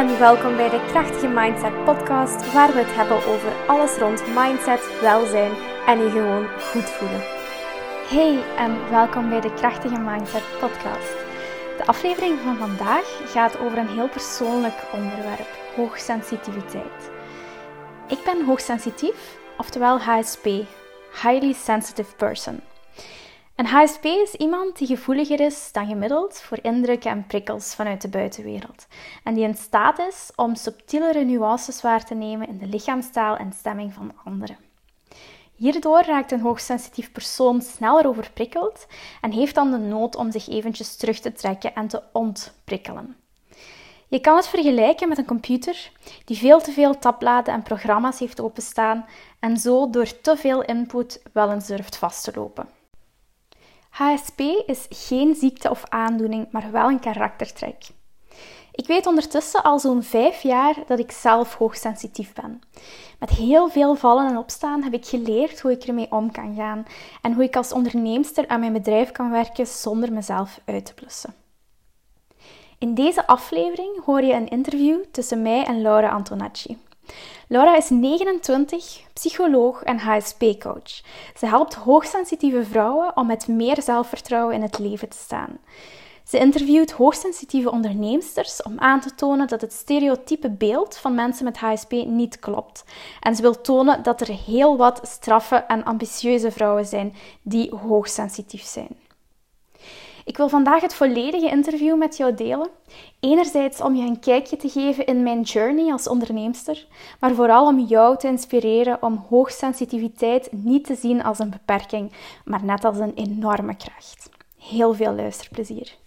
en welkom bij de Krachtige Mindset Podcast, waar we het hebben over alles rond mindset, welzijn en je gewoon goed voelen. Hey en welkom bij de Krachtige Mindset Podcast. De aflevering van vandaag gaat over een heel persoonlijk onderwerp: hoogsensitiviteit. Ik ben hoogsensitief, oftewel HSP, Highly Sensitive Person. Een HSP is iemand die gevoeliger is dan gemiddeld voor indrukken en prikkels vanuit de buitenwereld. En die in staat is om subtielere nuances waar te nemen in de lichaamstaal en stemming van anderen. Hierdoor raakt een hoogsensitief persoon sneller overprikkeld en heeft dan de nood om zich eventjes terug te trekken en te ontprikkelen. Je kan het vergelijken met een computer die veel te veel tabbladen en programma's heeft openstaan en zo door te veel input wel eens durft vast te lopen. HSP is geen ziekte of aandoening, maar wel een karaktertrek. Ik weet ondertussen al zo'n vijf jaar dat ik zelf hoogsensitief ben. Met heel veel vallen en opstaan heb ik geleerd hoe ik ermee om kan gaan en hoe ik als onderneemster aan mijn bedrijf kan werken zonder mezelf uit te blussen. In deze aflevering hoor je een interview tussen mij en Laura Antonacci. Laura is 29, psycholoog en HSP-coach. Ze helpt hoogsensitieve vrouwen om met meer zelfvertrouwen in het leven te staan. Ze interviewt hoogsensitieve onderneemsters om aan te tonen dat het stereotype beeld van mensen met HSP niet klopt. En ze wil tonen dat er heel wat straffe en ambitieuze vrouwen zijn die hoogsensitief zijn. Ik wil vandaag het volledige interview met jou delen. Enerzijds om je een kijkje te geven in mijn journey als onderneemster, maar vooral om jou te inspireren om hoogsensitiviteit niet te zien als een beperking, maar net als een enorme kracht. Heel veel luisterplezier.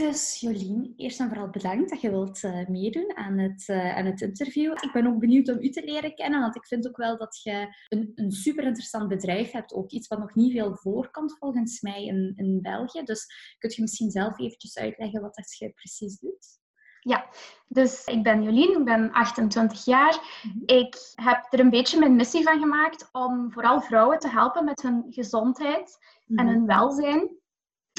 Dus Jolien, eerst en vooral bedankt dat je wilt uh, meedoen aan het, uh, aan het interview. Ik ben ook benieuwd om u te leren kennen, want ik vind ook wel dat je een, een super interessant bedrijf hebt. Ook iets wat nog niet veel voorkomt volgens mij in, in België. Dus kunt je misschien zelf eventjes uitleggen wat dat je precies doet? Ja, dus ik ben Jolien, ik ben 28 jaar. Mhm. Ik heb er een beetje mijn missie van gemaakt om vooral vrouwen te helpen met hun gezondheid en mhm. hun welzijn.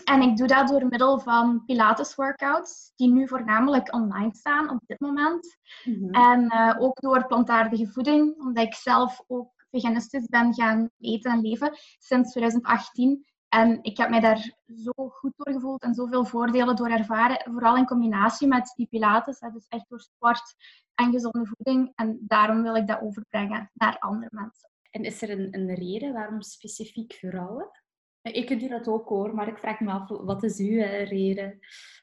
En ik doe dat door middel van Pilates-workouts, die nu voornamelijk online staan op dit moment. Mhm. En uh, ook door plantaardige voeding, omdat ik zelf ook veganistisch ben gaan eten en leven sinds 2018. En ik heb mij daar zo goed door gevoeld en zoveel voordelen door ervaren. Vooral in combinatie met die Pilates. Dus echt door sport en gezonde voeding. En daarom wil ik dat overbrengen naar andere mensen. En is er een, een reden waarom specifiek vrouwen? Ik doe dat ook hoor, maar ik vraag me af, wat is uw eh, reden?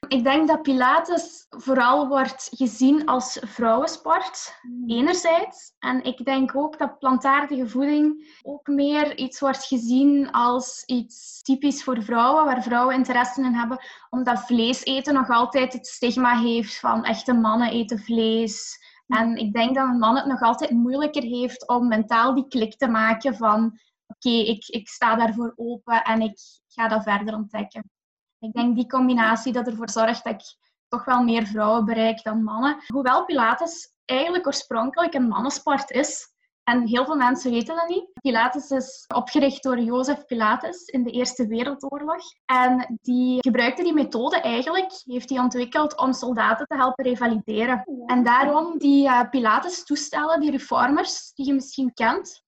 Ik denk dat Pilates vooral wordt gezien als vrouwensport, hmm. enerzijds. En ik denk ook dat plantaardige voeding ook meer iets wordt gezien als iets typisch voor vrouwen, waar vrouwen interesse in hebben, omdat vlees eten nog altijd het stigma heeft van echte mannen eten vlees. Hmm. En ik denk dat een man het nog altijd moeilijker heeft om mentaal die klik te maken van oké, ik, ik sta daarvoor open en ik ga dat verder ontdekken. Ik denk die combinatie dat ervoor zorgt dat ik toch wel meer vrouwen bereik dan mannen. Hoewel Pilates eigenlijk oorspronkelijk een mannensport is. En heel veel mensen weten dat niet. Pilates is opgericht door Jozef Pilates in de Eerste Wereldoorlog. En die gebruikte die methode eigenlijk, heeft hij ontwikkeld om soldaten te helpen revalideren. En daarom die uh, Pilates-toestellen, die reformers, die je misschien kent,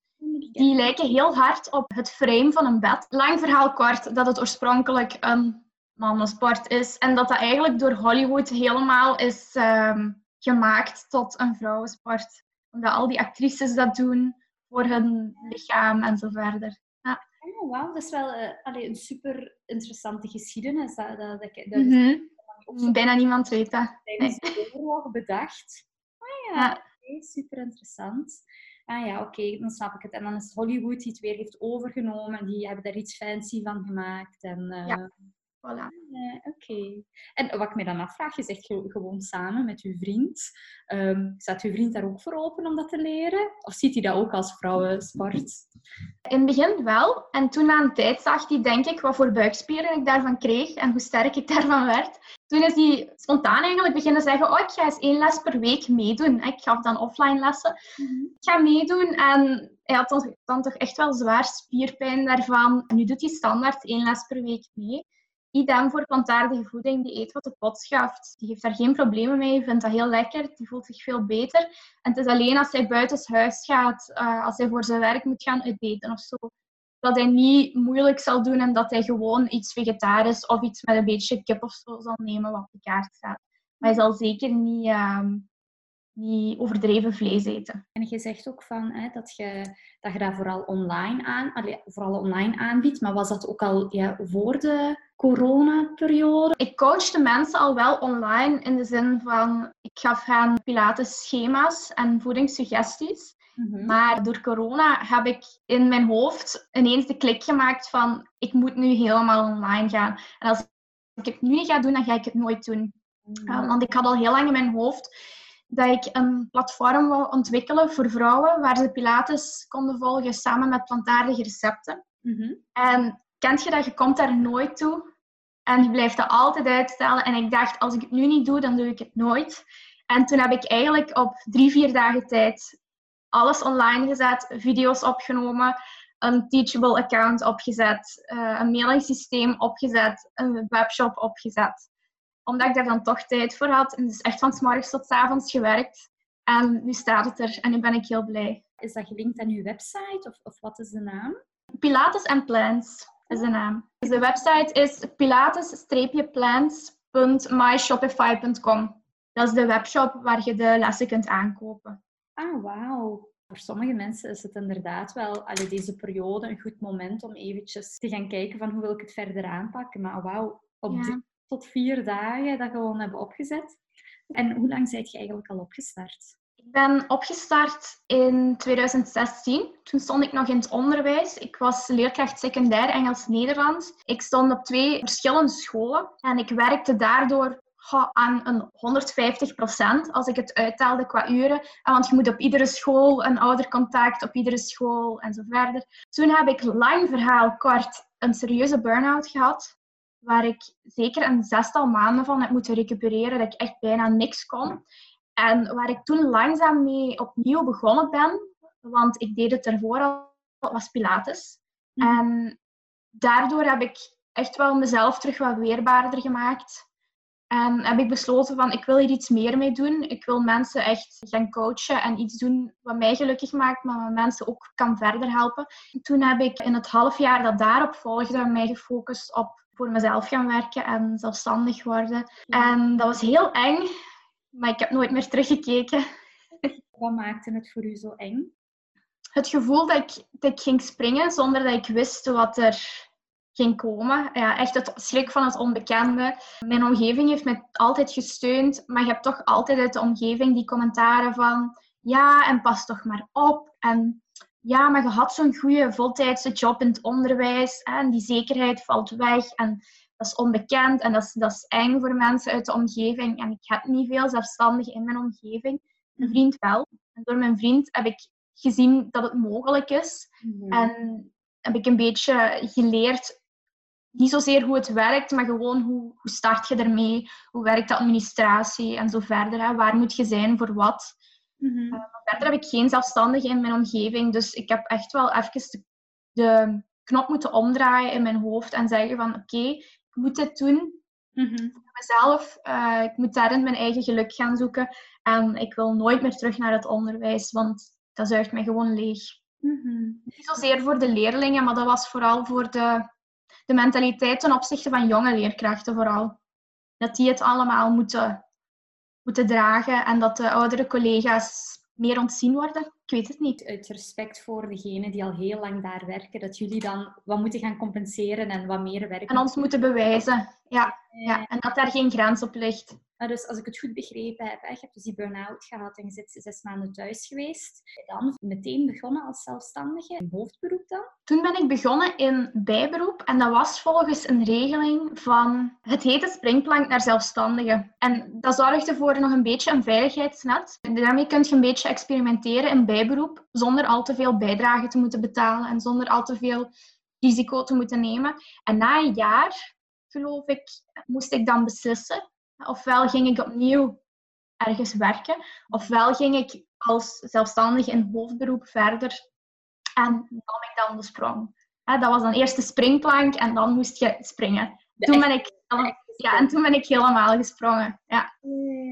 die lijken heel hard op het frame van een bed. Lang verhaal kort dat het oorspronkelijk een mannensport is en dat dat eigenlijk door Hollywood helemaal is ehm, gemaakt tot een vrouwensport. Omdat al die actrices dat doen voor hun lichaam en zo verder. Ja. Oh, wauw, dat is wel uh, een super interessante geschiedenis. Dat, dat, dat, dat mm Bijna niemand weet dat. Tijdens de oorlog bedacht. Oh ja, ja. super interessant ah ja, oké, dan snap ik het. En dan is Hollywood die het weer heeft overgenomen. Die hebben daar iets fancy van gemaakt. En, uh, ja, voilà. oké. En wat ik me dan afvraag, je zegt gewoon samen met uw vriend. Um, staat uw vriend daar ook voor open om dat te leren? Of ziet hij dat ook als vrouwensport? In het begin wel. En toen na een tijd zag hij, denk ik, wat voor buikspieren ik daarvan kreeg en hoe sterk ik daarvan werd. Toen is hij spontaan eigenlijk beginnen zeggen, oh, ik ga eens één les per week meedoen. Ik gaf dan offline lessen. Mhm. Ik ga meedoen en hij had dan toch echt wel zwaar spierpijn daarvan. nu doet hij standaard één les per week mee. Idem voor plantaardige voeding. Die eet wat de pot schaft. Die heeft daar geen problemen mee, vindt dat heel lekker. Die voelt zich veel beter. En het is alleen als hij buiten huis gaat, uh, als hij voor zijn werk moet gaan uiteten of zo, dat hij niet moeilijk zal doen en dat hij gewoon iets vegetarisch of iets met een beetje kip of zo zal nemen wat op de kaart staat. Maar hij zal zeker niet, uh, niet overdreven vlees eten. En je zegt ook van, hè, dat, je, dat je dat vooral online, aan, allee, vooral online aanbiedt, maar was dat ook al ja, voor de coronaperiode? Ik coach de mensen al wel online in de zin van, ik gaf hen pilates schema's en voedingssuggesties. Mhm. Maar door corona heb ik in mijn hoofd ineens de klik gemaakt van ik moet nu helemaal online gaan. En als ik het nu niet ga doen, dan ga ik het nooit doen. Mhm. want ik had al heel lang in mijn hoofd dat ik een platform wil ontwikkelen voor vrouwen waar ze Pilates konden volgen samen met plantaardige recepten. Mhm. En kent je dat je komt daar nooit toe en je blijft dat altijd uitstellen. En ik dacht, als ik het nu niet doe, dan doe ik het nooit. En toen heb ik eigenlijk op drie, vier dagen tijd alles online gezet, video's opgenomen, een Teachable account opgezet, uh, een mailingsysteem opgezet, een webshop opgezet. Omdat ik daar dan toch tijd voor had. En dus echt van s morgens tot s avonds gewerkt. En nu staat het er en nu ben ik heel blij. Is dat gelinkt aan uw website of, of wat is de naam? Pilates and Plants is de naam. Dus de website is pilates-plants.myshopify.com. Dat is de webshop waar je de lessen kunt aankopen. Ah, wauw. Voor sommige mensen is het inderdaad wel allee, deze periode een goed moment om eventjes te gaan kijken van hoe wil ik het verder aanpakken. Maar wauw, op drie tot vier dagen dat gewoon hebben opgezet. En hoe lang zijt je eigenlijk al opgestart? Ik ben opgestart in 2016. Toen stond ik nog in het onderwijs. Ik was leerkracht secundair Engels-Nederlands. Ik stond op twee verschillende scholen en ik werkte daardoor aan een 150 procent als ik het uittaalde qua uren. Want je moet op iedere school een oudercontact, op iedere school en zo verder. Toen heb ik lang verhaal kort een serieuze burn-out gehad, waar ik zeker een zestal maanden van heb moeten recupereren, dat ik echt bijna niks kon. En waar ik toen langzaam mee opnieuw begonnen ben, want ik deed het ervoor al, was Pilates. Mhm. En daardoor heb ik echt wel mezelf terug wat weerbaarder gemaakt. En heb ik besloten van, ik wil hier iets meer mee doen. Ik wil mensen echt gaan coachen en iets doen wat mij gelukkig maakt, maar wat mensen ook kan verder helpen. Toen heb ik in het half jaar dat daarop volgde, mij gefocust op voor mezelf gaan werken en zelfstandig worden. En dat was heel eng, maar ik heb nooit meer teruggekeken. Wat maakte het voor u zo eng? Het gevoel dat ik, dat ik ging springen zonder dat ik wist wat er ging komen. Ja, echt het schrik van het onbekende. Mijn omgeving heeft me altijd gesteund, maar je hebt toch altijd uit de omgeving die commentaren van ja, en pas toch maar op. En ja, maar je had zo'n goede voltijdse job in het onderwijs en die zekerheid valt weg en dat is onbekend en dat is, dat is eng voor mensen uit de omgeving. En ik heb niet veel zelfstandigen in mijn omgeving. Mijn vriend wel. En door mijn vriend heb ik gezien dat het mogelijk is. Mhm. En heb ik een beetje geleerd niet zozeer hoe het werkt, maar gewoon hoe, hoe start je ermee? Hoe werkt de administratie en zo verder? Hè? Waar moet je zijn voor wat? Mm verder heb ik geen zelfstandige in mijn omgeving, dus ik heb echt wel even de, knop moeten omdraaien in mijn hoofd en zeggen van oké, ik moet dit doen mm voor mezelf. Uh, ik moet daarin mijn eigen geluk gaan zoeken en ik wil nooit meer terug naar het onderwijs, want dat zuigt mij gewoon leeg. Mm Niet zozeer voor de leerlingen, maar dat was vooral voor de de mentaliteit ten opzichte van jonge leerkrachten vooral. Dat die het allemaal moeten, moeten dragen en dat de oudere collega's meer ontzien worden. Ik weet het niet. Uit respect voor degenen die al heel lang daar werken, dat jullie dan wat moeten gaan compenseren en wat meer werken. En ons moeten bewijzen, ja. ja. En dat daar geen grens op ligt. Maar dus als ik het goed begrepen heb, je hebt dus die burn-out gehad en je zit zes maanden thuis geweest. Dan meteen begonnen als zelfstandige, in hoofdberoep dan? Toen ben ik begonnen in bijberoep en dat was volgens een regeling van het heette springplank naar zelfstandige. En dat zorgde voor nog een beetje een veiligheidsnet. Daarmee kun je een beetje experimenteren in bijberoep zonder al te veel bijdrage te moeten betalen en zonder al te veel risico te moeten nemen. En na een jaar, geloof ik, moest ik dan beslissen Ofwel ging ik opnieuw ergens werken, ofwel ging ik als zelfstandige in hoofdberoep verder en nam ik dan de sprong. Dat was dan eerst de springplank en dan moest je springen. toen ben ik, ja, en toen ben ik helemaal gesprongen. Ja.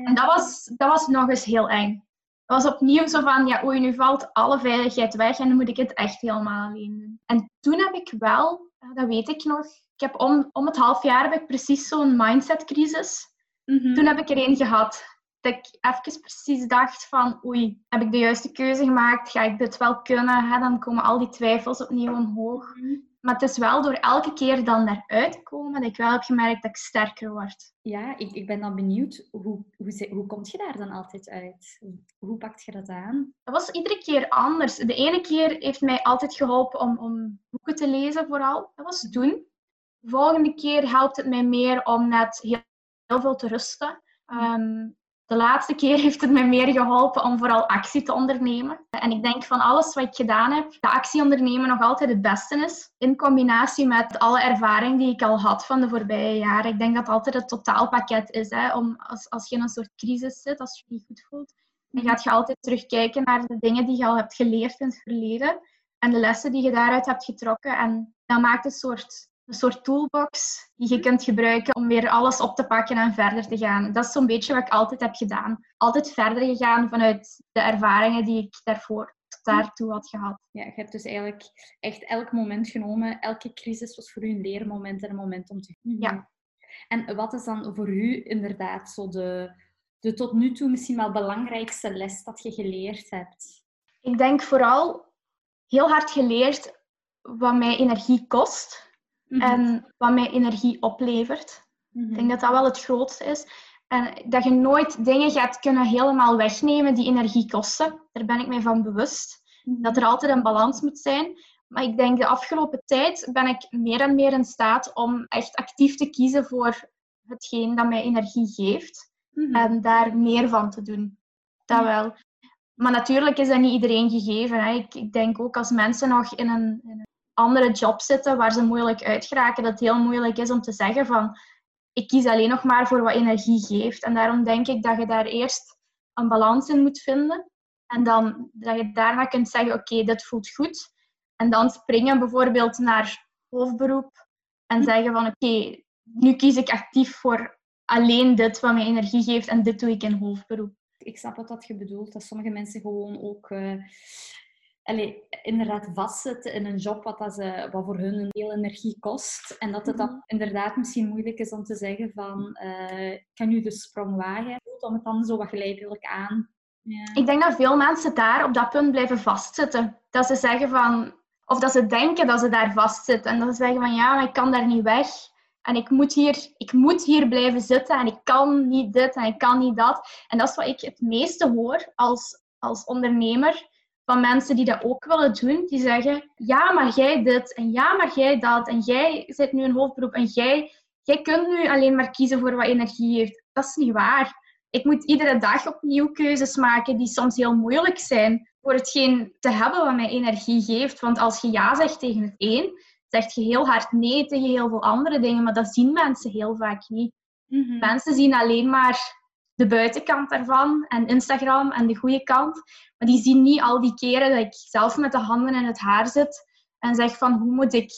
En dat was, dat was nog eens heel eng. Dat was opnieuw zo van, ja, oei, nu valt alle veiligheid weg en dan moet ik het echt helemaal alleen doen. En toen heb ik wel, dat weet ik nog, ik heb om, om het half jaar heb ik precies zo'n mindsetcrisis. Mm Toen heb ik er één gehad. Dat ik even precies dacht van, oei, heb ik de juiste keuze gemaakt? Ga ik dit wel kunnen? Dan komen al die twijfels opnieuw omhoog. Mhm. Maar het is wel door elke keer dan daaruit te komen dat ik wel heb gemerkt dat ik sterker word. Ja, ik, ik ben dan benieuwd, hoe, hoe, hoe kom je daar dan altijd uit? Hoe pakt je dat aan? Dat was iedere keer anders. De ene keer heeft mij altijd geholpen om, om boeken te lezen vooral. Dat was doen. De volgende keer helpt het mij meer om net heel, heel veel te rusten. Um, de laatste keer heeft het mij meer geholpen om vooral actie te ondernemen. En ik denk van alles wat ik gedaan heb, dat actie ondernemen nog altijd het beste is. In combinatie met alle ervaring die ik al had van de voorbije jaren. Ik denk dat het altijd het totaalpakket is. Hè? Om, als, als je in een soort crisis zit, als je je niet goed voelt, dan gaat je altijd terugkijken naar de dingen die je al hebt geleerd in het verleden. En de lessen die je daaruit hebt getrokken. En dat maakt een soort een soort toolbox die je kunt gebruiken om weer alles op te pakken en verder te gaan. Dat is zo'n beetje wat ik altijd heb gedaan. Altijd verder gegaan vanuit de ervaringen die ik daarvoor tot daartoe had gehad. Ja, je hebt dus eigenlijk echt elk moment genomen. Elke crisis was voor u een leermoment en een moment om te groeien. Ja. En wat is dan voor u inderdaad zo de, de tot nu toe misschien wel belangrijkste les dat je geleerd hebt? Ik denk vooral heel hard geleerd wat mij energie kost Mhm. En wat mij energie oplevert. Ik denk mhm. dat dat wel het grootste is. En dat je nooit dingen gaat kunnen helemaal wegnemen die energie kosten. Daar ben ik mij van bewust. Mhm. Dat er altijd een balans moet zijn. Maar ik denk de afgelopen tijd ben ik meer en meer in staat om echt actief te kiezen voor hetgeen dat mij energie geeft. En daar meer van te doen. Dat wel. Maar natuurlijk is dat niet iedereen gegeven. Hè. Ik, ik, denk ook als mensen nog in een, in een andere job zitten waar ze moeilijk uit geraken, dat het heel moeilijk is om te zeggen van ik kies alleen nog maar voor wat energie geeft. En daarom denk ik dat je daar eerst een balans in moet vinden. En dan dat je daarna kunt zeggen, oké, dit voelt goed. En dan springen bijvoorbeeld naar hoofdberoep en zeggen van oké, nu kies ik actief voor alleen dit wat mij energie geeft en dit doe ik in hoofdberoep. Ik snap wat dat je bedoelt, dat sommige mensen gewoon ook uh, allee, inderdaad vastzitten in een job wat, dat ze, wat voor hun een heel energie kost. En dat het dan mhm. inderdaad misschien moeilijk is om te zeggen van, uh, kan u de sprong wagen? Om het dan zo wat geleidelijk aan. Ja. Ik denk dat veel mensen daar op dat punt blijven vastzitten. Dat ze zeggen van, of dat ze denken dat ze daar vastzitten. En dat ze zeggen van, ja, maar ik kan daar niet weg. En ik moet, hier, ik moet hier blijven zitten en ik kan niet dit en ik kan niet dat. En dat is wat ik het meeste hoor als, als ondernemer van mensen die dat ook willen doen. Die zeggen, ja, maar jij dit en ja, maar jij dat. En jij zit nu een hoofdberoep en jij, jij kunt nu alleen maar kiezen voor wat energie heeft. Dat is niet waar. Ik moet iedere dag opnieuw keuzes maken die soms heel moeilijk zijn voor hetgeen te hebben wat mij energie geeft. Want als je ja zegt tegen het een, zeg je heel hard nee tegen heel veel andere dingen. Maar dat zien mensen heel vaak niet. Mhm. Mensen zien alleen maar de buitenkant daarvan en Instagram en de goede kant. Maar die zien niet al die keren dat ik zelf met de handen in het haar zit en zeg van hoe moet ik,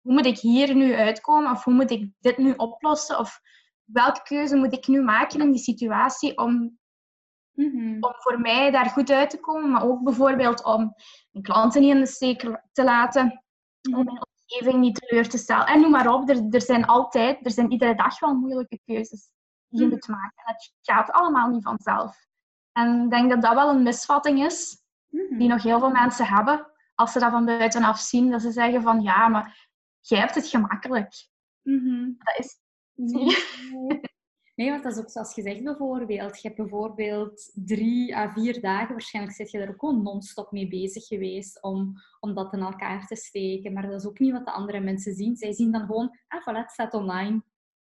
hoe moet ik hier nu uitkomen of hoe moet ik dit nu oplossen of welke keuze moet ik nu maken in die situatie om, mhm. om voor mij daar goed uit te komen, maar ook bijvoorbeeld om mijn klanten niet in de steek te laten, om mhm. mijn omgeving niet teleur te stellen. En noem maar op, er, er zijn altijd, er zijn iedere dag wel moeilijke keuzes je mhm. moet maken. Het gaat allemaal niet vanzelf. En ik denk dat dat wel een misvatting is, die mhm. nog heel veel mensen hebben, als ze dat van buitenaf zien, dat ze zeggen van ja, maar jij hebt het gemakkelijk. Mhm. Dat is Nee, want dat is ook zoals gezegd bijvoorbeeld. Je hebt bijvoorbeeld drie à vier dagen, waarschijnlijk zit je er ook gewoon non-stop mee bezig geweest om, om dat in elkaar te steken. Maar dat is ook niet wat de andere mensen zien. Zij zien dan gewoon, ah voilà, het staat online.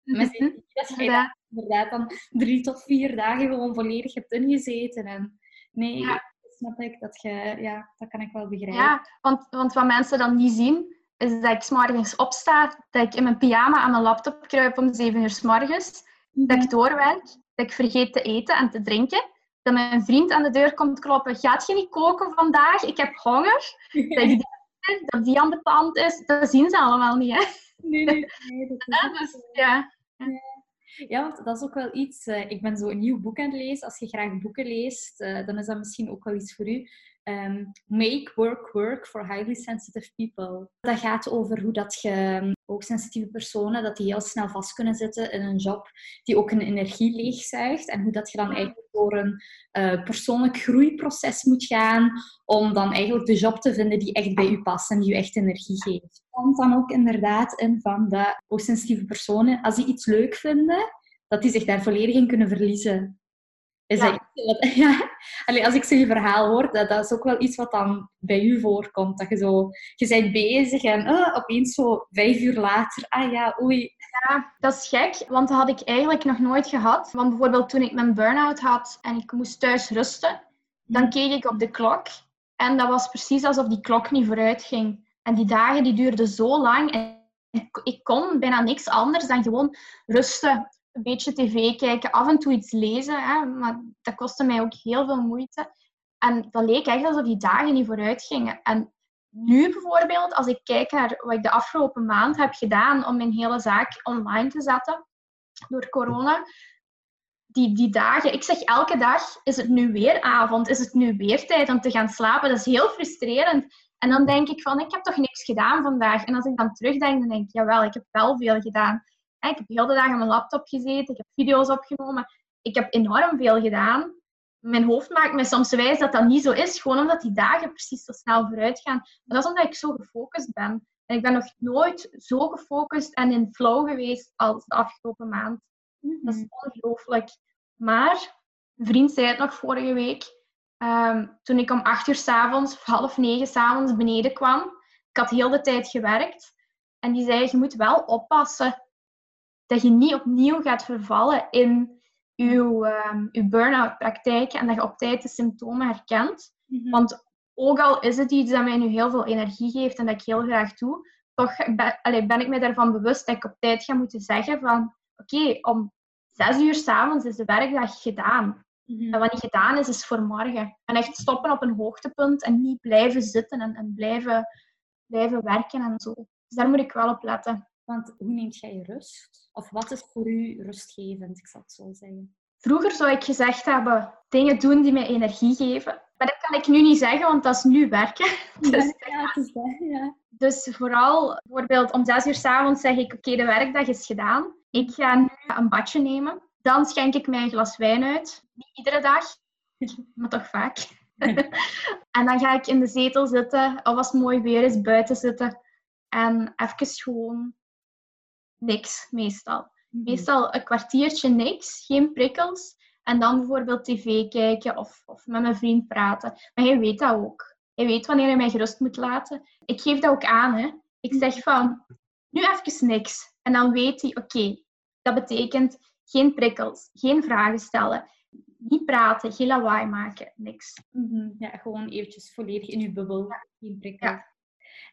Maar zien niet dat inderdaad dan drie tot vier dagen gewoon volledig hebt ingezeten. En nee, ja. snap ik dat je, ja, dat kan ik wel begrijpen. Ja, want, want wat mensen dan niet zien, is dat ik s'morgens opsta, dat ik in mijn pyjama aan mijn laptop kruip om zeven uur s morgens, dat ik mhm. doorwerk, dat ik vergeet te eten en te drinken, dat mijn vriend aan de deur komt kloppen, gaat je niet koken vandaag? Ik heb honger. Dat ik dat die ambetant is, dat zien ze allemaal niet. Hè? Nee, nee, nee. Dat is Ja, dus, ja. Ja, want dat is ook wel iets. eh, ik ben zo een nieuw boek aan het lezen. Als je graag boeken leest, eh, dan is dat misschien ook wel iets voor u. Ehm, Make Work Work for Highly Sensitive People. Dat gaat over hoe dat je ehm, ook sensitieve personen dat die heel snel vast kunnen zitten in een job die ook een energie leegzuigt. En hoe dat je dan eigenlijk door een eh, persoonlijk groeiproces moet gaan om dan eigenlijk de job te vinden die echt bij u past en die u echt energie geeft. komt dan ook inderdaad in van de hoogsensitieve personen, als die iets leuk vinden, dat die zich daar volledig in kunnen verliezen. Is Ja. dat wat, ja, Allee, als ik zo'n verhaal hoor, dat, dat is ook wel iets wat dan bij u voorkomt. Dat je zo, je bent bezig en ah, opeens zo vijf uur later, ah ja, oei. Ja, dat is gek, want dat had ik eigenlijk nog nooit gehad. Want bijvoorbeeld toen ik mijn burn-out had en ik moest thuis rusten, dan keek ik op de klok en dat was precies alsof die klok niet vooruit ging. En die dagen die duurden zo lang en ik kon bijna niks anders dan gewoon rusten, een beetje tv kijken, af en toe iets lezen, hè, maar dat kostte mij ook heel veel moeite. En dat leek echt alsof die dagen niet vooruit gingen. En nu bijvoorbeeld, als ik kijk naar wat ik de afgelopen maand heb gedaan om mijn hele zaak online te zetten door corona, die, die dagen, ik zeg elke dag, is het nu weer avond, is het nu weer tijd om te gaan slapen. Dat is heel frustrerend. En dan denk ik van, ik heb toch niks gedaan vandaag. En als ik dan terugdenk, dan denk ik, jawel, ik heb wel veel gedaan. Ik heb heel de dag aan mijn laptop gezeten, ik heb video's opgenomen. Ik heb enorm veel gedaan. Mijn hoofd maakt me soms wijs dat dat niet zo is, gewoon omdat die dagen precies zo snel vooruit gaan. Maar dat is omdat ik zo gefocust ben. En ik ben nog nooit zo gefocust en in flow geweest als de afgelopen maand. Dat is ongelooflijk. Maar, een vriend zei het nog vorige week, ehm, toen ik om acht uur s'avonds of half negen s'avonds beneden kwam, ik had heel de tijd gewerkt, en die zei, je moet wel oppassen dat je niet opnieuw gaat vervallen in uw, ehm uw burn-out praktijk en dat je op tijd de symptomen herkent. Mhm. Want ook al is het iets dat mij nu heel veel energie geeft en dat ik heel graag doe, toch ben, allee, ben ik me daarvan bewust dat ik op tijd ga moeten zeggen van oké, om zes uur s'avonds is de werkdag gedaan. Mhm. En wat niet gedaan is, is voor morgen. En echt stoppen op een hoogtepunt en niet blijven zitten en, en blijven, blijven werken en zo. Dus daar moet ik wel op letten. Want hoe neemt jij je rust? Of wat is voor u rustgevend, ik zal het zo zeggen? Vroeger zou ik gezegd hebben, dingen doen die mij energie geven. Maar dat kan ik nu niet zeggen, want dat is nu werken. Dus, ja, het is dat, ja. dus vooral, bijvoorbeeld om zes uur s'avonds zeg ik, oké, de werkdag is gedaan. Ik ga nu een badje nemen. Dan schenk ik mij een glas wijn uit. Niet iedere dag, maar toch vaak. en dan ga ik in de zetel zitten, of als het mooi weer is, buiten zitten. En even gewoon niks, meestal. Meestal een kwartiertje niks, geen prikkels. En dan bijvoorbeeld tv kijken of, of met mijn vriend praten. Maar hij weet dat ook. Hij weet wanneer hij mij gerust moet laten. Ik geef dat ook aan. Hè. Ik zeg van, nu even niks. En dan weet hij, oké, dat betekent geen prikkels, geen vragen stellen, niet praten, geen lawaai maken, niks. Mhm. Ja, gewoon eventjes volledig in uw bubbel. Geen prikkel. Ja.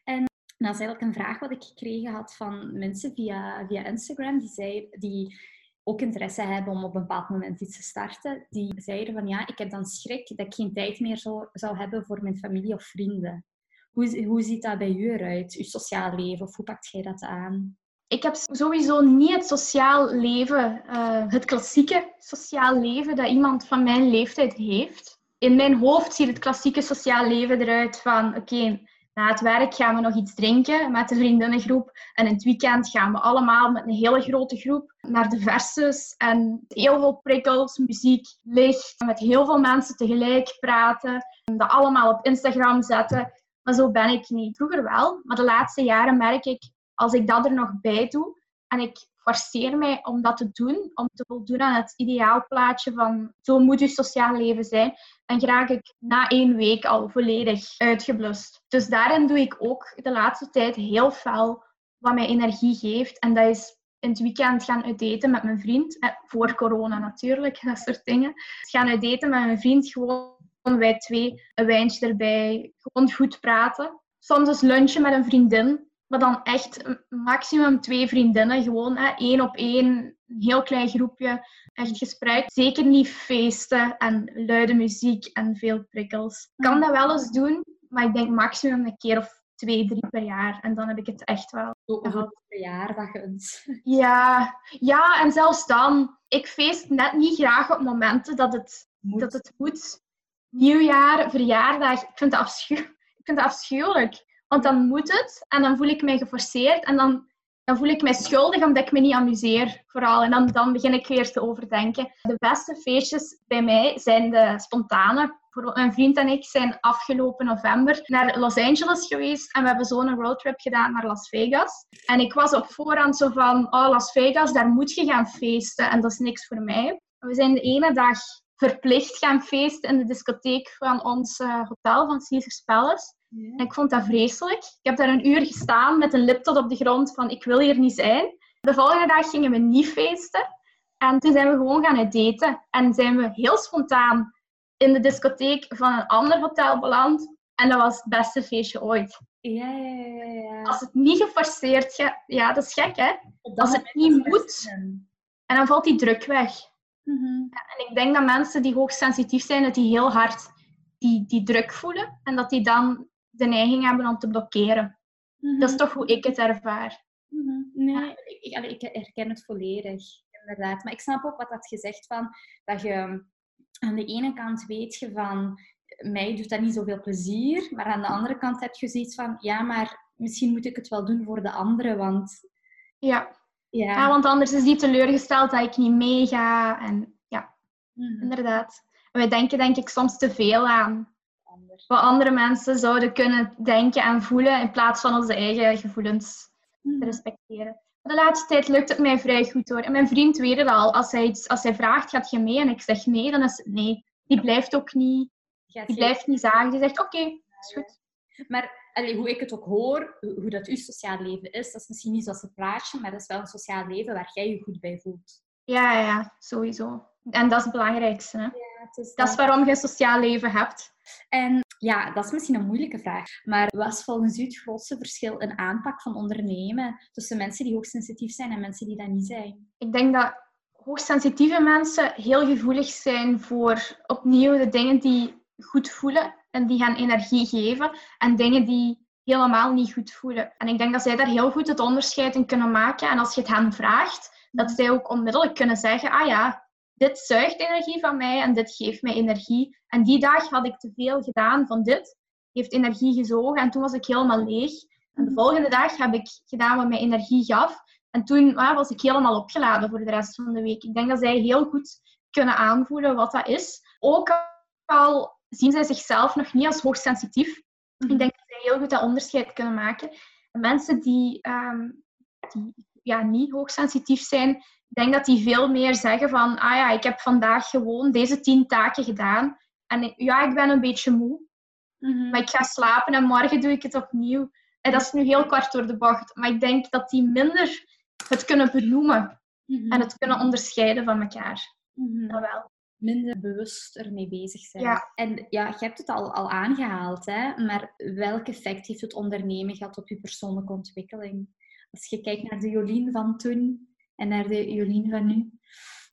En dat is eigenlijk een vraag wat ik gekregen had van mensen via, via Instagram. Die, zei, die ook interesse hebben om op een bepaald moment iets te starten. Die zeiden van ja, ik heb dan schrik dat ik geen tijd meer zou, zou hebben voor mijn familie of vrienden. Hoe, hoe ziet dat bij u eruit, uw sociaal leven? Of hoe pakt jij dat aan? Ik heb sowieso niet het sociaal leven, eh, het klassieke sociaal leven dat iemand van mijn leeftijd heeft. In mijn hoofd ziet het klassieke sociaal leven eruit van oké, na het werk gaan we nog iets drinken met de vriendinnengroep. En in het weekend gaan we allemaal met een hele grote groep naar de versus. En heel veel prikkels, muziek, licht. Met heel veel mensen tegelijk praten. En dat allemaal op Instagram zetten. Maar zo ben ik niet. Vroeger wel, maar de laatste jaren merk ik, als ik dat er nog bij doe en ik forceer mij om dat te doen, om te voldoen aan het ideaalplaatje van zo moet je sociaal leven zijn, dan raak ik na één week al volledig uitgeblust. Dus daarin doe ik ook de laatste tijd heel fel wat mij energie geeft. En dat is in het weekend gaan uitdaten met mijn vriend. Eh, voor corona natuurlijk, dat soort dingen. Gaan uitdaten met mijn vriend, gewoon wij twee, een wijntje erbij, gewoon goed praten. Soms eens lunchen met een vriendin, maar dan echt een- maximum twee vriendinnen, gewoon hè, één op één, een heel klein groepje, echt gespreid. Zeker niet feesten en luide muziek en veel prikkels. Ik kan dat wel eens doen, maar ik denk maximum een keer of twee, drie per jaar. En dan heb ik het echt wel gehad. Verjaardagen. Ja, ja, en zelfs dan. Ik feest net niet graag op momenten dat het moet. Dat het moet. Nieuwjaar, verjaardag. Ik vind, het afschuw ik vind het afschuwelijk. Want dan moet het. En dan voel ik mij geforceerd. En dan, dan voel ik mij schuldig omdat ik me niet amuseer. Vooral. En dan, dan begin ik weer te overdenken. De beste feestjes bij mij zijn de spontane mijn vriend en ik zijn afgelopen november naar Los Angeles geweest en we hebben zo'n roadtrip gedaan naar Las Vegas. En ik was op voorhand zo van, oh Las Vegas, daar moet je gaan feesten en dat is niks voor mij. We zijn de ene dag verplicht gaan feesten in de discotheek van ons uh, hotel, van Caesars Palace. En ik vond dat vreselijk. Ik heb daar een uur gestaan met een lip tot op de grond van ik wil hier niet zijn. De volgende dag gingen we niet feesten. En toen zijn we gewoon gaan daten. En zijn we heel spontaan in de discotheek van een ander hotel beland. En dat was het beste feestje ooit. Ja, ja, ja. ja. Als het niet geforceerd gaat, ja, dat is gek, hè? Als het niet moet, en dan valt die druk weg. Mhm. En ik denk dat mensen die hoogsensitief zijn, dat die heel hard die, die druk voelen. En dat die dan de neiging hebben om te blokkeren. Mhm. Dat is toch hoe ik het ervaar. Mhm. Nee, ik, ik, herken het volledig, inderdaad. Maar ik snap ook wat dat gezegd van, dat je aan de ene kant weet je van, mij doet dat niet zoveel plezier, maar aan de andere kant heb je zoiets van, ja, maar misschien moet ik het wel doen voor de anderen, want... Ja. Ja. ja want anders is die teleurgesteld dat ik niet meega. En ja, mhm. inderdaad. wij denken denk ik soms te veel aan wat andere mensen zouden kunnen denken en voelen, in plaats van onze eigen gevoelens te mhm. respecteren. De laatste tijd lukt het mij vrij goed hoor. En mijn vriend weet het al. Als hij, iets, als hij vraagt, gaat je mee? En ik zeg nee, dan is het nee. Die blijft ook niet. Die blijft niet zagen. Die zegt oké, is goed. Maar allee, hoe ik het ook hoor, hoe dat uw sociaal leven is, dat is misschien niet zoals het plaatje, maar dat is wel een sociaal leven waar jij je goed bij voelt. Ja, ja, sowieso. En dat is het belangrijkste. Hè? Ja, het is dat is waarom je een sociaal leven hebt. En ja, dat is misschien een moeilijke vraag. Maar wat is volgens u het grootste verschil in aanpak van ondernemen tussen mensen die hoogsensitief zijn en mensen die dat niet zijn? Ik denk dat hoogsensitieve mensen heel gevoelig zijn voor opnieuw de dingen die goed voelen en die gaan energie geven en dingen die helemaal niet goed voelen. En ik denk dat zij daar heel goed het onderscheid in kunnen maken. En als je het hen vraagt, dat zij ook onmiddellijk kunnen zeggen, ah ja, dit zuigt energie van mij en dit geeft mij energie. En die dag had ik te veel gedaan van dit, heeft energie gezogen en toen was ik helemaal leeg. En de mhm. volgende dag heb ik gedaan wat mij energie gaf. En toen was ik helemaal opgeladen voor de rest van de week. Ik denk dat zij heel goed kunnen aanvoelen wat dat is. Ook al zien zij zichzelf nog niet als hoogsensitief. Ik mhm. denk dat zij heel goed dat onderscheid kunnen maken. mensen die, um, die ja, niet hoogsensitief zijn, denk dat die veel meer zeggen van, ah ja, ik heb vandaag gewoon deze tien taken gedaan. En ja, ik ben een beetje moe. Mhm. Maar ik ga slapen en morgen doe ik het opnieuw. En dat is nu heel kort door de bocht. Maar ik denk dat die minder het kunnen benoemen. Mhm. En het kunnen onderscheiden van elkaar. Mm Dat wel. Minder bewust ermee bezig zijn. Ja. En ja, je hebt het al, al aangehaald, hè? maar welk effect heeft het ondernemen gehad op je persoonlijke ontwikkeling? Als je kijkt naar de Jolien van toen en naar de Jolien van nu?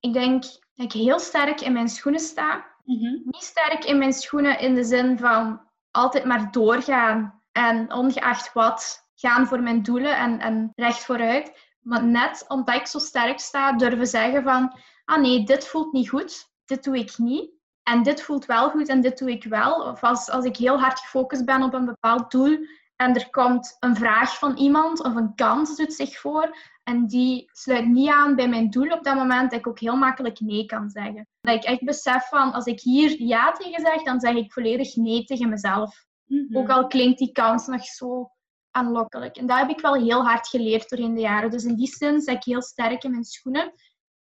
Ik denk dat ik heel sterk in mijn schoenen sta. Mhm. Niet sterk in mijn schoenen in de zin van altijd maar doorgaan en ongeacht wat gaan voor mijn doelen en, en recht vooruit. Maar net omdat ik zo sterk sta, durven zeggen van ah nee, dit voelt niet goed, dit doe ik niet. En dit voelt wel goed en dit doe ik wel. Of als, als ik heel hard gefocust ben op een bepaald doel en er komt een vraag van iemand of een kans doet zich voor, en die sluit niet aan bij mijn doel op dat moment, dat ik ook heel makkelijk nee kan zeggen. Dat ik echt besef van, als ik hier ja tegen zeg, dan zeg ik volledig nee tegen mezelf. Mhm. Ook al klinkt die kans nog zo aanlokkelijk. En dat heb ik wel heel hard geleerd doorheen de jaren. Dus in die zin zit ik heel sterk in mijn schoenen.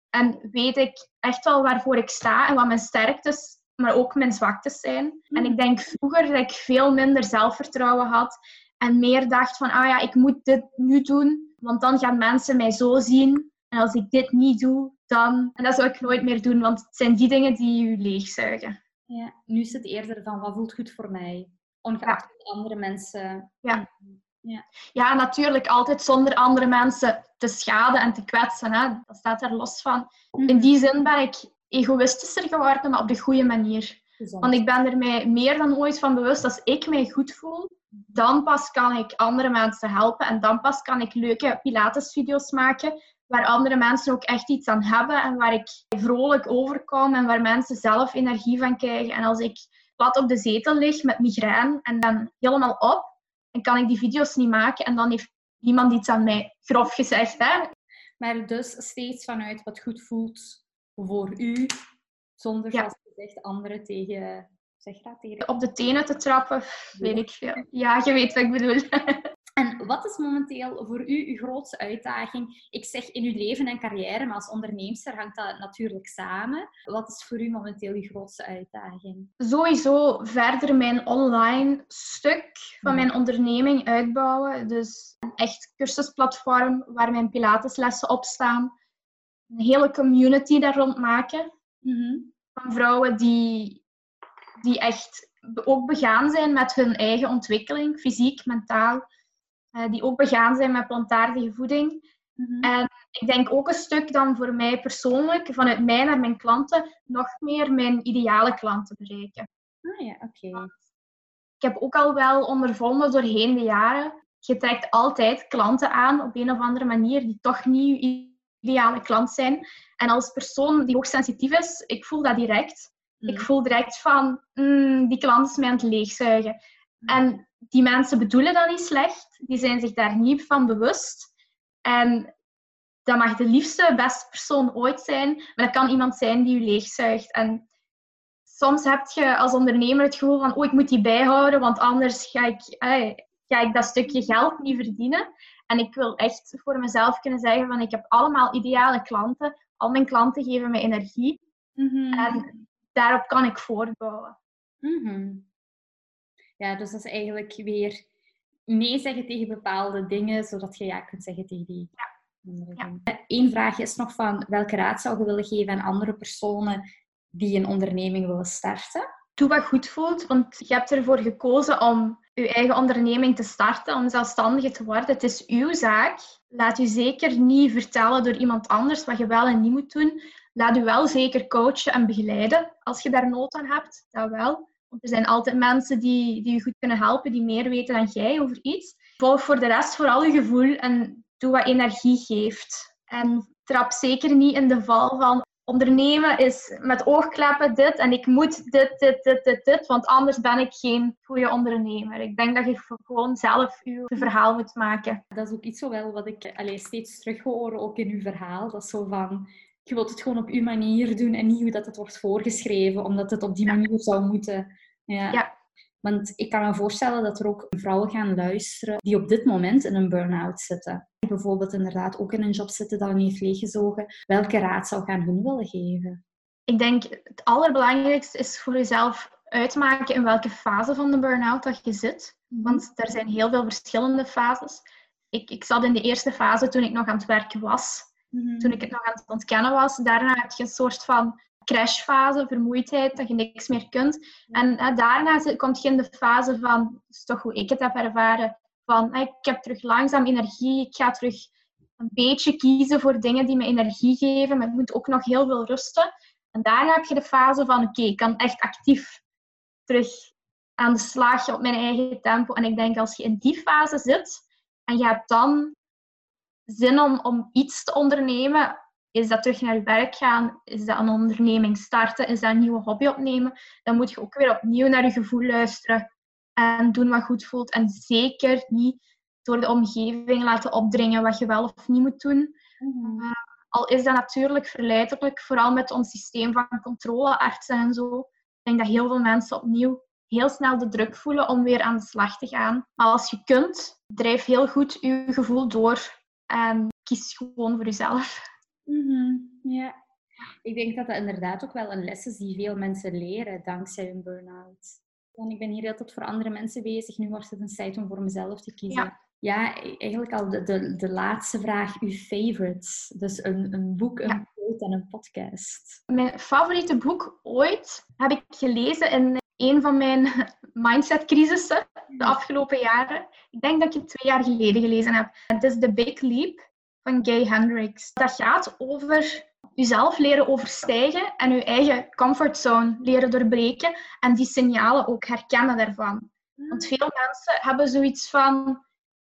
En weet ik echt wel waarvoor ik sta en wat mijn sterktes, maar ook mijn zwaktes zijn. En mhm. ik denk vroeger dat ik veel minder zelfvertrouwen had en meer dacht van, ah ja, ik moet dit nu doen, want dan gaan mensen mij zo zien. En als ik dit niet doe, dan... En dat zou ik nooit meer doen, want het zijn die dingen die je leegzuigen. Ja, nu is het eerder van, wat voelt goed voor mij? Ongeacht ja. andere mensen... Ja. Ja. ja, natuurlijk altijd zonder andere mensen te schaden en te kwetsen. Hè. Dat staat er los van. In mhm. die zin ben ik egoïstischer geworden, maar op de goede manier. Want ik ben er mij meer dan ooit van bewust, als ik mij goed voel, Dan pas kan ik andere mensen helpen en dan pas kan ik leuke Pilates-video's maken waar andere mensen ook echt iets aan hebben en waar ik vrolijk overkom en waar mensen zelf energie van krijgen. En als ik plat op de zetel lig met migraine en dan helemaal op, dan kan ik die video's niet maken en dan heeft niemand iets aan mij, grof gezegd. Hè? Maar dus steeds vanuit wat goed voelt voor u, zonder, ja. zoals gezegd, anderen tegen, zeg dat, tegen... Op de tenen te trappen, weet ik veel. Ja, je weet wat ik bedoel. En wat is momenteel voor u uw grootste uitdaging? Ik zeg in uw leven en carrière, maar als onderneemster hangt dat natuurlijk samen. Wat is voor u momenteel uw grootste uitdaging? Sowieso verder mijn online stuk van mijn onderneming uitbouwen. Dus een echt cursusplatform waar mijn pilateslessen op staan. Een hele community daar rond maken. Mhm. Van vrouwen die, die echt ook begaan zijn met hun eigen ontwikkeling, fysiek, mentaal eh, die ook begaan zijn met plantaardige voeding. Mhm. En ik denk ook een stuk dan voor mij persoonlijk, vanuit mij naar mijn klanten, nog meer mijn ideale klanten bereiken. Ah ja, oké. Ik heb ook al wel ondervonden doorheen de jaren, je trekt altijd klanten aan op een of andere manier die toch niet je ideale klant zijn. En als persoon die hoogsensitief is, ik voel dat direct. Ik voel direct van, mm, die klant is mij aan het leegzuigen. En die mensen bedoelen dat niet slecht, die zijn zich daar niet van bewust. En dat mag de liefste, beste persoon ooit zijn, maar dat kan iemand zijn die je leegzuigt. En soms heb je als ondernemer het gevoel van, oh, ik moet die bijhouden, want anders ga ik, ga ik dat stukje geld niet verdienen. En ik wil echt voor mezelf kunnen zeggen van, ik heb allemaal ideale klanten. Al mijn klanten geven me energie. Mhm. En daarop kan ik voortbouwen. Mm ja, dus dat is eigenlijk weer nee zeggen tegen bepaalde dingen, zodat je ja kunt zeggen tegen die ja. Eén vraag is nog van welke raad zou je willen geven aan andere personen die een onderneming willen starten? Doe wat goed voelt, want je hebt ervoor gekozen om je eigen onderneming te starten, om zelfstandige te worden. Het is uw zaak. Laat u zeker niet vertellen door iemand anders wat je wel en niet moet doen. Laat u wel zeker coachen en begeleiden als je daar nood aan hebt. Dat wel. Want er zijn altijd mensen die, die je goed kunnen helpen, die meer weten dan jij over iets. Volg voor de rest vooral je gevoel en doe wat energie geeft. En trap zeker niet in de val van ondernemen is met oogkleppen dit en ik moet dit, dit, dit, dit, dit, want anders ben ik geen goede ondernemer. Ik denk dat je gewoon zelf je verhaal moet maken. Dat is ook iets wat ik allez, steeds terug hoor, ook in uw verhaal. Dat is zo van, je wilt het gewoon op uw manier doen en niet hoe dat het wordt voorgeschreven, omdat het op die manier zou moeten. Ja. ja. Want ik kan me voorstellen dat er ook vrouwen gaan luisteren die op dit moment in een burn-out zitten. Die bijvoorbeeld inderdaad ook in een job zitten dat niet heeft leeggezogen. Welke raad zou gaan hun willen geven? Ik denk het allerbelangrijkste is voor jezelf uitmaken in welke fase van de burn-out dat je zit. Mhm. Want er zijn heel veel verschillende fases. Ik, ik zat in de eerste fase toen ik nog aan het werken was. Mhm. Toen ik het nog aan het ontkennen was. Daarna heb je een soort van crashfase, vermoeidheid, dat je niks meer kunt. En daarna komt je in de fase van, dat is toch hoe ik het heb ervaren, van ik heb terug langzaam energie, ik ga terug een beetje kiezen voor dingen die me energie geven, maar ik moet ook nog heel veel rusten. En daarna heb je de fase van, oké, ik kan echt actief terug aan de slag op mijn eigen tempo. En ik denk, als je in die fase zit en je hebt dan zin om, om iets te ondernemen, is dat terug naar je werk gaan? Is dat een onderneming starten? Is dat een nieuwe hobby opnemen? Dan moet je ook weer opnieuw naar je gevoel luisteren en doen wat goed voelt. En zeker niet door de omgeving laten opdringen wat je wel of niet moet doen. Mhm. Eh, al is dat natuurlijk verleidelijk, vooral met ons systeem van controleartsen en zo. Ik denk dat heel veel mensen opnieuw heel snel de druk voelen om weer aan de slag te gaan. Maar als je kunt, drijf heel goed je gevoel door en kies gewoon voor jezelf. Mhm, ja, ik denk dat dat inderdaad ook wel een les is die veel mensen leren dankzij hun burn-out. Want ik ben hier altijd voor andere mensen bezig. Nu wordt het een tijd om voor mezelf te kiezen. Ja, ja eigenlijk al de, de, de laatste vraag. Uw favorites. Dus een, een boek, een quote en een podcast. Mijn favoriete boek ooit heb ik gelezen in een van mijn mindset-crisissen de afgelopen jaren. Ik denk dat ik het twee jaar geleden gelezen heb. Het is The Big Leap van Gay Hendricks. Dat gaat over jezelf leren overstijgen en je eigen comfortzone leren doorbreken en die signalen ook herkennen daarvan. Want veel mensen hebben zoiets van,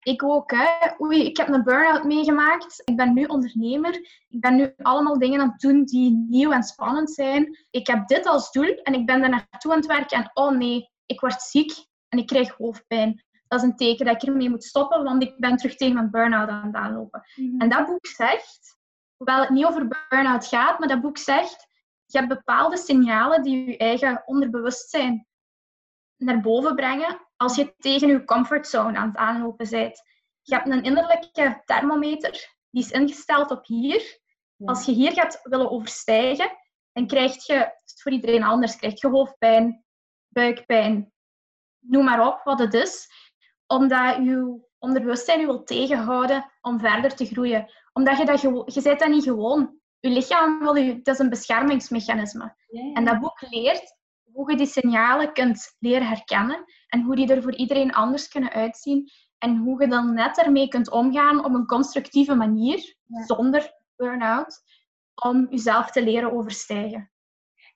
ik ook, hè. Oei, ik heb een burn-out meegemaakt. Ik ben nu ondernemer. Ik ben nu allemaal dingen aan het doen die nieuw en spannend zijn. Ik heb dit als doel en ik ben er naartoe aan het werken. En oh nee, ik word ziek en ik krijg hoofdpijn. Dat is een teken dat ik ermee moet stoppen, want ik ben terug tegen mijn burn-out aan het aanlopen. Mhm. En dat boek zegt, hoewel het niet over burn-out gaat, maar dat boek zegt, je hebt bepaalde signalen die je eigen onderbewustzijn naar boven brengen als je tegen je comfortzone aan het aanlopen bent. Je hebt een innerlijke thermometer, die is ingesteld op hier. Als je hier gaat willen overstijgen, dan krijg je, voor iedereen anders, krijg je hoofdpijn, buikpijn, noem maar op wat het is. Omdat je onderbewustzijn je wil tegenhouden om verder te groeien. Omdat je dat je bent dat niet gewoon. Je lichaam wil je, het is een beschermingsmechanisme. En dat boek leert hoe je die signalen kunt leren herkennen en hoe die er voor iedereen anders kunnen uitzien. En hoe je dan net ermee kunt omgaan op een constructieve manier, Ja. zonder burn-out, om jezelf te leren overstijgen.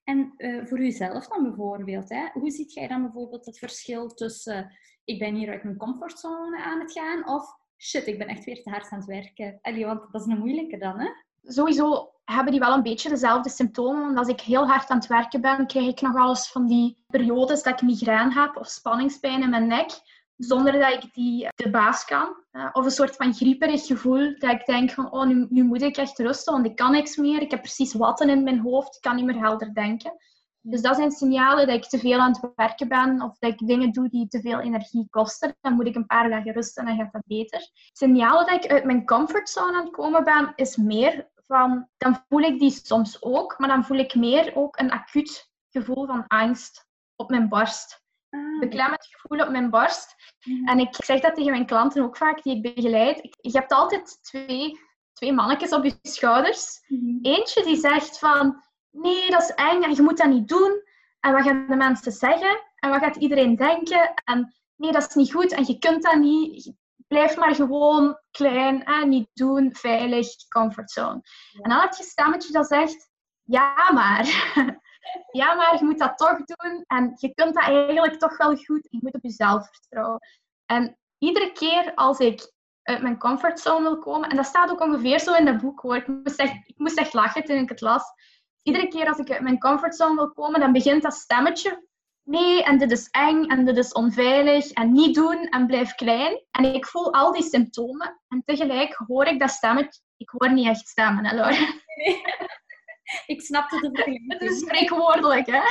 En eh, voor jezelf dan bijvoorbeeld, hè? hoe ziet jij dan bijvoorbeeld het verschil tussen eh, ik ben hier uit mijn comfortzone aan het gaan of shit, ik ben echt weer te hard aan het werken? Allee, want dat is een moeilijke dan, hè? Sowieso hebben die wel een beetje dezelfde symptomen. Want als ik heel hard aan het werken ben, krijg ik nog eens van die periodes dat ik migraine heb of spanningspijn in mijn nek, zonder dat ik die de baas kan. Eh, of een soort van grieperig gevoel, dat ik denk van, oh, nu, nu moet ik echt rusten, want ik kan niks meer. Ik heb precies watten in mijn hoofd, ik kan niet meer helder denken. Dus dat zijn signalen dat ik te veel aan het werken ben of dat ik dingen doe die te veel energie kosten. Dan moet ik een paar dagen rusten en dan gaat dat beter. Signalen dat ik uit mijn comfortzone aan het komen ben, is meer van, dan voel ik die soms ook, maar dan voel ik meer ook een acuut gevoel van angst op mijn borst. Ah, Beklemmend gevoel op mijn borst. mhm. En ik zeg dat tegen mijn klanten ook vaak, die ik begeleid. Je hebt altijd twee, twee mannetjes op je schouders. Mhm. Eentje die zegt van, nee, dat is eng en je moet dat niet doen. En wat gaan de mensen zeggen? En wat gaat iedereen denken? En nee, dat is niet goed en je kunt dat niet. Blijf maar gewoon klein en niet doen, veilig, comfortzone. En dan heb je een stemmetje dat zegt, ja maar. ja maar, je moet dat toch doen en je kunt dat eigenlijk toch wel goed. Je moet op jezelf vertrouwen. En iedere keer als ik uit mijn comfortzone wil komen, en dat staat ook ongeveer zo in dat boek hoor, ik moest echt, ik moest echt lachen toen ik het las. Iedere keer als ik uit mijn comfortzone wil komen, dan begint dat stemmetje. Nee, en dit is eng, en dit is onveilig, en niet doen, en blijf klein. En ik voel al die symptomen, en tegelijk hoor ik dat stemmetje. Ik hoor niet echt stemmen, hè, Laura. Ik snapte de Het is vergelijking. spreekwoordelijk, hè.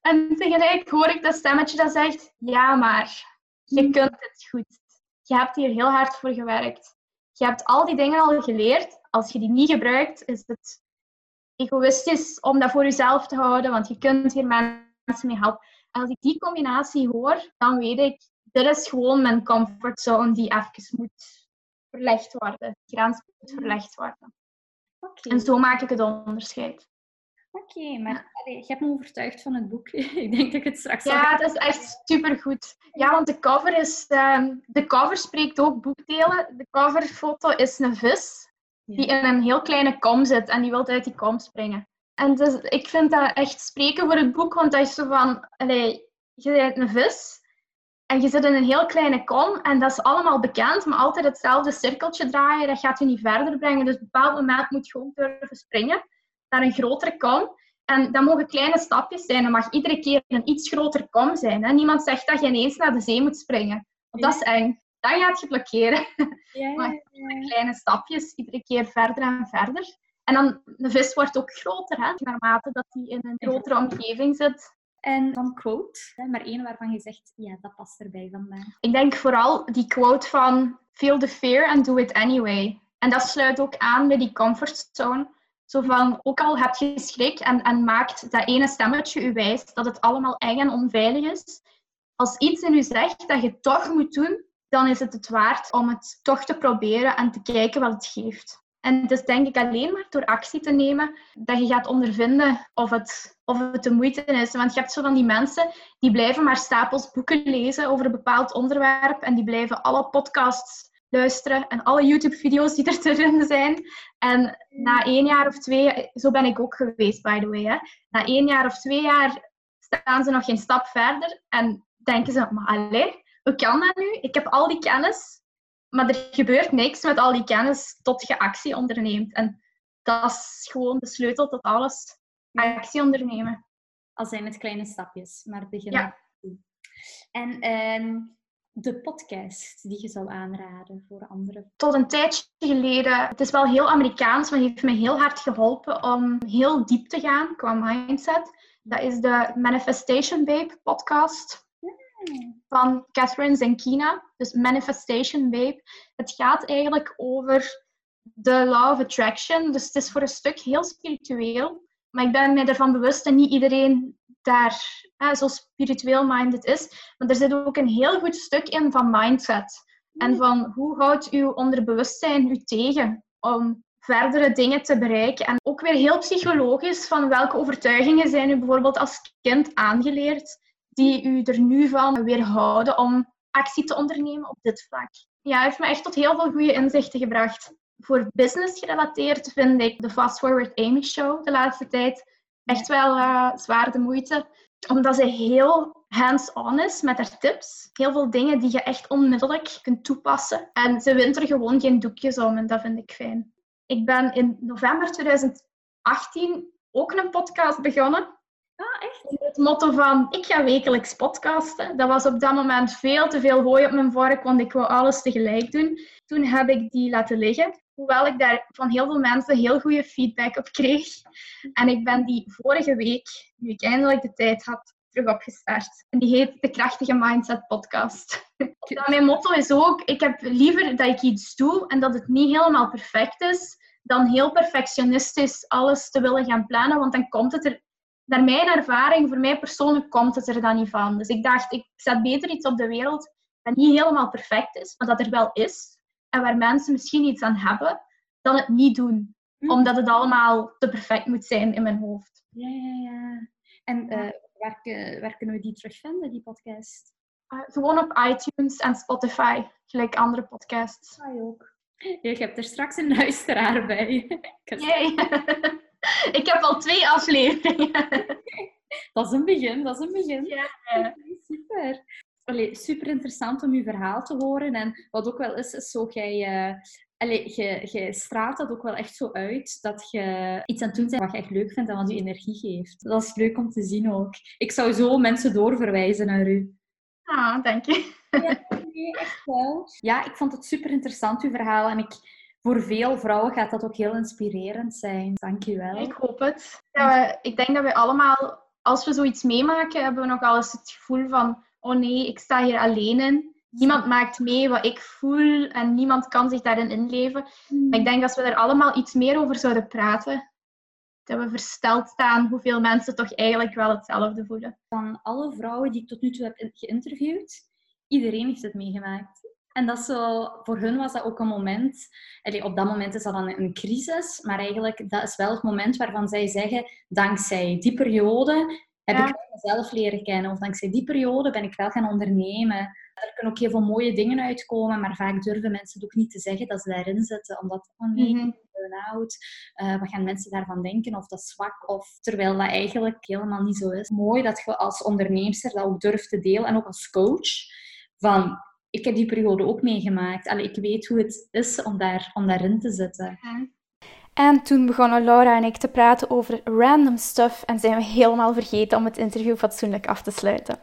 En tegelijk hoor ik dat stemmetje dat zegt, ja maar, je kunt het goed. Je hebt hier heel hard voor gewerkt. Je hebt al die dingen al geleerd. Als je die niet gebruikt, is het egoïstisch om dat voor jezelf te houden, want je kunt hier mensen mee helpen. En als ik die combinatie hoor, dan weet ik, dit is gewoon mijn comfortzone die even moet verlegd worden. De grens moet verlegd worden. Oké, En zo maak ik het onderscheid. Oké, maar allee, je hebt me overtuigd van het boek. ik denk dat ik het straks Ja, dat is echt supergoed. Ja, want de cover is... ehm, de cover spreekt ook boekdelen. De coverfoto is een vis die in een heel kleine kom zit en die wil uit die kom springen. En dus, ik vind dat echt spreken voor het boek, want dat is zo van... Allee, je bent een vis en je zit in een heel kleine kom en dat is allemaal bekend, maar altijd hetzelfde cirkeltje draaien, dat gaat je niet verder brengen. Dus op een bepaald moment moet je gewoon durven springen naar een grotere kom. En dat mogen kleine stapjes zijn. Dat mag iedere keer een iets groter kom zijn. Hè. Niemand zegt dat je ineens naar de zee moet springen. Want dat is eng. Dan gaat je blokkeren. Maar- ja. Kleine stapjes, iedere keer verder en verder. En dan, de vis wordt ook groter, hè, naarmate dat hij in een grotere omgeving zit. En dan quote, maar één waarvan je zegt, ja, dat past erbij vandaag. Ik denk vooral die quote van feel the fear and do it anyway. En dat sluit ook aan bij die comfortzone. Zo van, ook al heb je schrik en, en maakt dat ene stemmetje u wijst dat het allemaal eng en onveilig is. Als iets in u zegt dat je toch moet doen, dan is het het waard om het toch te proberen en te kijken wat het geeft. En het is denk ik alleen maar door actie te nemen dat je gaat ondervinden of het, of het de moeite is. Want je hebt zo van die mensen die blijven maar stapels boeken lezen over een bepaald onderwerp en die blijven alle podcasts luisteren en alle YouTube-video's die er te vinden zijn. En na één jaar of twee, zo ben ik ook geweest, by the way. Hè. Na één jaar of twee jaar staan ze nog geen stap verder en denken ze, maar allee, hoe kan dat nu? Ik heb al die kennis, maar er gebeurt niks met al die kennis tot je actie onderneemt. En dat is gewoon de sleutel tot alles. Actie ondernemen. Al zijn het kleine stapjes, maar beginnen. Ja. En ehm, de podcast die je zou aanraden voor anderen? Tot een tijdje geleden, het is wel heel Amerikaans, maar heeft me heel hard geholpen om heel diep te gaan qua mindset. Dat is de Manifestation Babe podcast van Catherine Zenkina, dus Manifestation Babe. Het gaat eigenlijk over de Law of Attraction, dus het is voor een stuk heel spiritueel. Maar ik ben me ervan bewust dat niet iedereen daar zo spiritueel minded is. Maar er zit ook een heel goed stuk in van mindset. En van hoe houdt uw onderbewustzijn u tegen om verdere dingen te bereiken. En ook weer heel psychologisch van welke overtuigingen zijn u bijvoorbeeld als kind aangeleerd die u er nu van weerhouden om actie te ondernemen op dit vlak. Ja, heeft me echt tot heel veel goede inzichten gebracht. Voor business gerelateerd vind ik de Fast Forward Amy Show de laatste tijd echt wel uh, zwaar de moeite. Omdat ze heel hands-on is met haar tips. Heel veel dingen die je echt onmiddellijk kunt toepassen. En ze wint er gewoon geen doekjes om en dat vind ik fijn. Ik ben in november 2018 ook een podcast begonnen. Ah, echt? Het motto van, ik ga wekelijks podcasten. Dat was op dat moment veel te veel hooi op mijn vork, want ik wou alles tegelijk doen. Toen heb ik die laten liggen. Hoewel ik daar van heel veel mensen heel goede feedback op kreeg. En ik ben die vorige week, nu ik eindelijk de tijd had, terug opgestart. En die heet de Krachtige Mindset Podcast. Mijn motto is ook, ik heb liever dat ik iets doe en dat het niet helemaal perfect is, dan heel perfectionistisch alles te willen gaan plannen, want dan komt het er naar mijn ervaring, voor mij persoonlijk, komt het er dan niet van. Dus ik dacht, ik zet beter iets op de wereld dat niet helemaal perfect is, maar dat er wel is. En waar mensen misschien iets aan hebben, dan het niet doen. Hm. Omdat het allemaal te perfect moet zijn in mijn hoofd. Ja, ja, ja. En uh, waar, waar, kunnen we die terugvinden, die podcast? Uh, gewoon op iTunes en Spotify, gelijk andere podcasts. Ah, ook. Je hebt er straks een luisteraar bij. Yay. ik heb al twee afleveringen. dat is een begin, dat is een begin. Ja, super. Allee, super interessant om je verhaal te horen. En wat ook wel is, is zo, jij, uh, allee, je, je straalt dat ook wel echt zo uit, dat je iets aan het doen bent wat je echt leuk vindt en wat je energie geeft. Dat is leuk om te zien ook. Ik zou zo mensen doorverwijzen naar u. Ah, dank je. Ja, nee, echt wel. Ja, ik vond het super interessant, uw verhaal. En ik, voor veel vrouwen gaat dat ook heel inspirerend zijn. Dank je wel. Ik hoop het. Ja, ik denk dat we allemaal, als we zoiets meemaken, hebben we nog eens het gevoel van, oh nee, ik sta hier alleen in. Niemand maakt mee wat ik voel en niemand kan zich daarin inleven. Maar ik denk dat we er allemaal iets meer over zouden praten. Dat we versteld staan hoeveel mensen toch eigenlijk wel hetzelfde voelen. Van alle vrouwen die ik tot nu toe heb geïnterviewd, iedereen heeft het meegemaakt. En dat zo, voor hun was dat ook een moment, op dat moment is dat dan een crisis, maar eigenlijk dat is wel het moment waarvan zij zeggen, dankzij die periode heb ik mezelf leren kennen, of dankzij die periode ben ik wel gaan ondernemen. Er kunnen ook heel veel mooie dingen uitkomen, maar vaak durven mensen het ook niet te zeggen dat ze daarin zitten, omdat, oh nee, mm burn-out, uh, wat gaan mensen daarvan denken, of dat is zwak, of terwijl dat eigenlijk helemaal niet zo is. Mooi dat je als onderneemster dat ook durft te delen, en ook als coach, van ik heb die periode ook meegemaakt. Allee, ik weet hoe het is om, daar, om daarin te zitten. En toen begonnen Laura en ik te praten over random stuff en zijn we helemaal vergeten om het interview fatsoenlijk af te sluiten.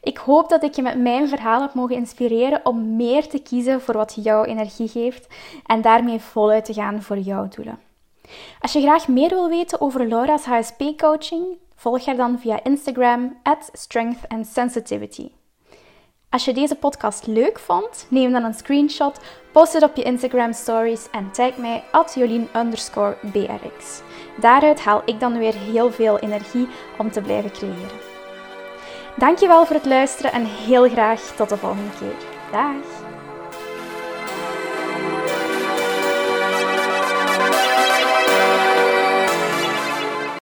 Ik hoop dat ik je met mijn verhaal heb mogen inspireren om meer te kiezen voor wat jouw energie geeft en daarmee voluit te gaan voor jouw doelen. Als je graag meer wil weten over Laura's HSP-coaching, volg haar dan via Instagram at Strength Sensitivity. Als je deze podcast leuk vond, neem dan een screenshot, post het op je Instagram stories en tag mij at Jolien brx. Daaruit haal ik dan weer heel veel energie om te blijven creëren. Dankjewel voor het luisteren en heel graag tot de volgende keer. Dag!